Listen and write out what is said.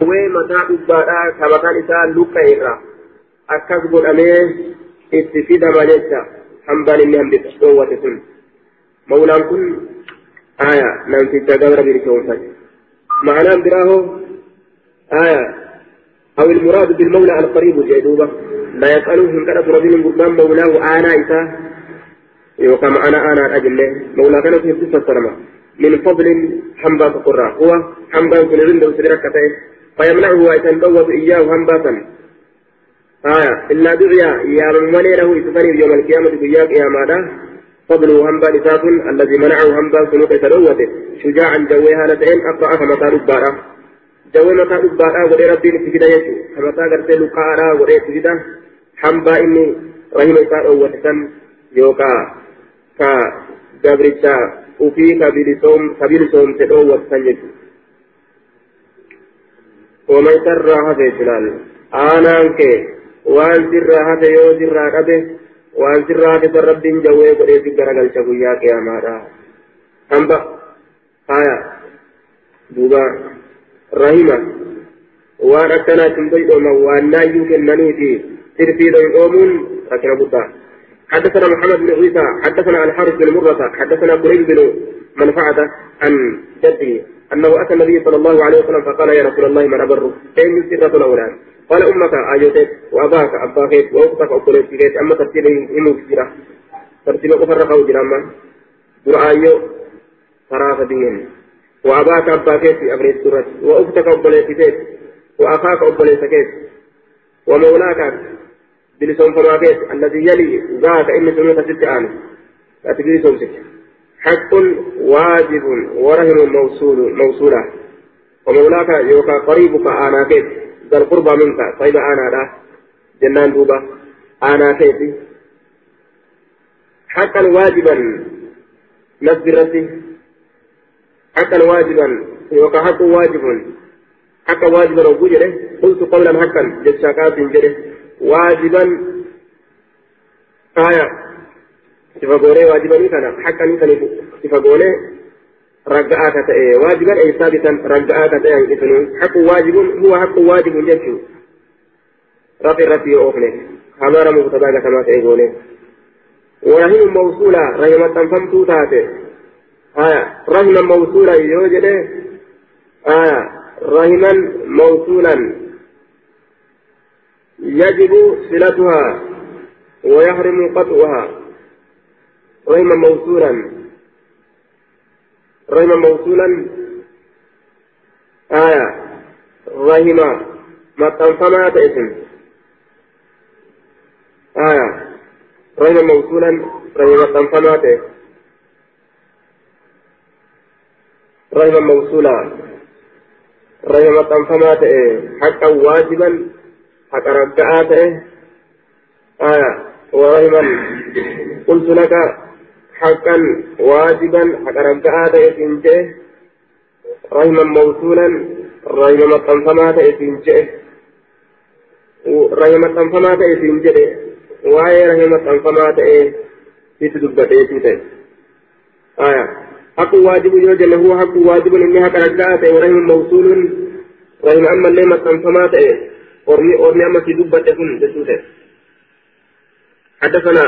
Wee mataa dhubbaadhaa ka mataan isaa luka irra akkas godhamee itti fidama jecha hambaan inni hambisa dhoowwate sun. Mawlaan kun aya namticha gabra bilisoomfate. Ma'anaan biraa hoo aya أو المراد بالمولى القريب جدوبة لا يسأله إن كان رجل قربان مولاه آنا إساه يوكا أنا أنا أجل مولى كان في قصة من فضل حنبا قرى هو حنبا كن عنده سدرك فيمنعه ويتنبوت إياه هنباتا آية. إلا دعيا. يا من مني له يتفني يوم القيامة بياك يا ماذا فضله هنبا لساس الذي منعه هنبا سنوك تلوته شجاعا جويها لتين أقرأ فمتا لبارا جوي متا لبارا ودي ربي نتفيدا يسو فمتا قرتي لقارا ودي تفيدا هنبا إني رحمة إساء أوتسا يوكا. كا جابريتشا وفي كبيرسوم تدوت سنجد ومن سر هذا جلال آنانك وان سر هذا يو سر هذا وان سر هذا رب جوي قد يسجر قال شبويا قياما أمبا آية دوبا رحمة وان أكنا تنبي أما وان نايو كنني في سرفي دوين أومون ركنا بطا حدثنا محمد بن عيسى حدثنا الحارث بن مرة حدثنا قريب بن منفعة عن جده أنه أتى النبي صلى الله عليه وسلم فقال يا رسول الله من أبر أين سرة الأولاد قال أمك آيوتك وأباك أباكيت وأختك أقوليتك أما ترتيبه إمو كثيرة ترتيبه كفر أو جراما درآيو ثلاثة دين. وأباك أباكيت في أبريد سورة. وأختك أقوليتك وأخاك أقوليتك ومولاك بلسان فماكيت الذي يلي ذاك إن سنة ست آن لا تجري سوسك حق واجب ورهن موصول موصولة. ومولاك يوكا قريبك أنا كيف ذا القربى منك. طيب أنا لا جنان دوبا. أنا كيف حقا واجبا. نصبرتي حقا واجبا. يوكا حق واجب. حقا واجبا وجوجره قلت قولا حقا. جتشاكات جره واجبا. آية. Sifa goonee ragga'aa ka ta'e waajiban ay saabitan ragga'aa ka ta'e hanqisunu haqqu waajibun huwa haqqu waajibun jechuu rafi irratti yoo oofne hamaara mubtadaa gatamaa ta'e goonee ورحم موصولة رحمة تنفمتو تاتي آية رحم موصولة يوجد آية رحما موصولا يجب صلتها ويحرم قطعها رحما موصولا. رحما موصولا. آية. رحما ما تنفما اسم آية. رحما موصولا. رحما تنفما رحما موصولا. رحما تنفما حقا واجبا. حقا رجعات آية. ورحما قلت لك حقا واجبا حقا رجعا تأتين جئه رحما موصولا رحما مطنفما تأتين جئه رحما مطنفما تأتين جئه واي رحما مطنفما تأتين آية. حق واجب يوجد هو حق واجب إني حق رجعا ورحما موصول رحما أما اللي مطنفما تأتين أرمي أرمي أما في دبتي حدثنا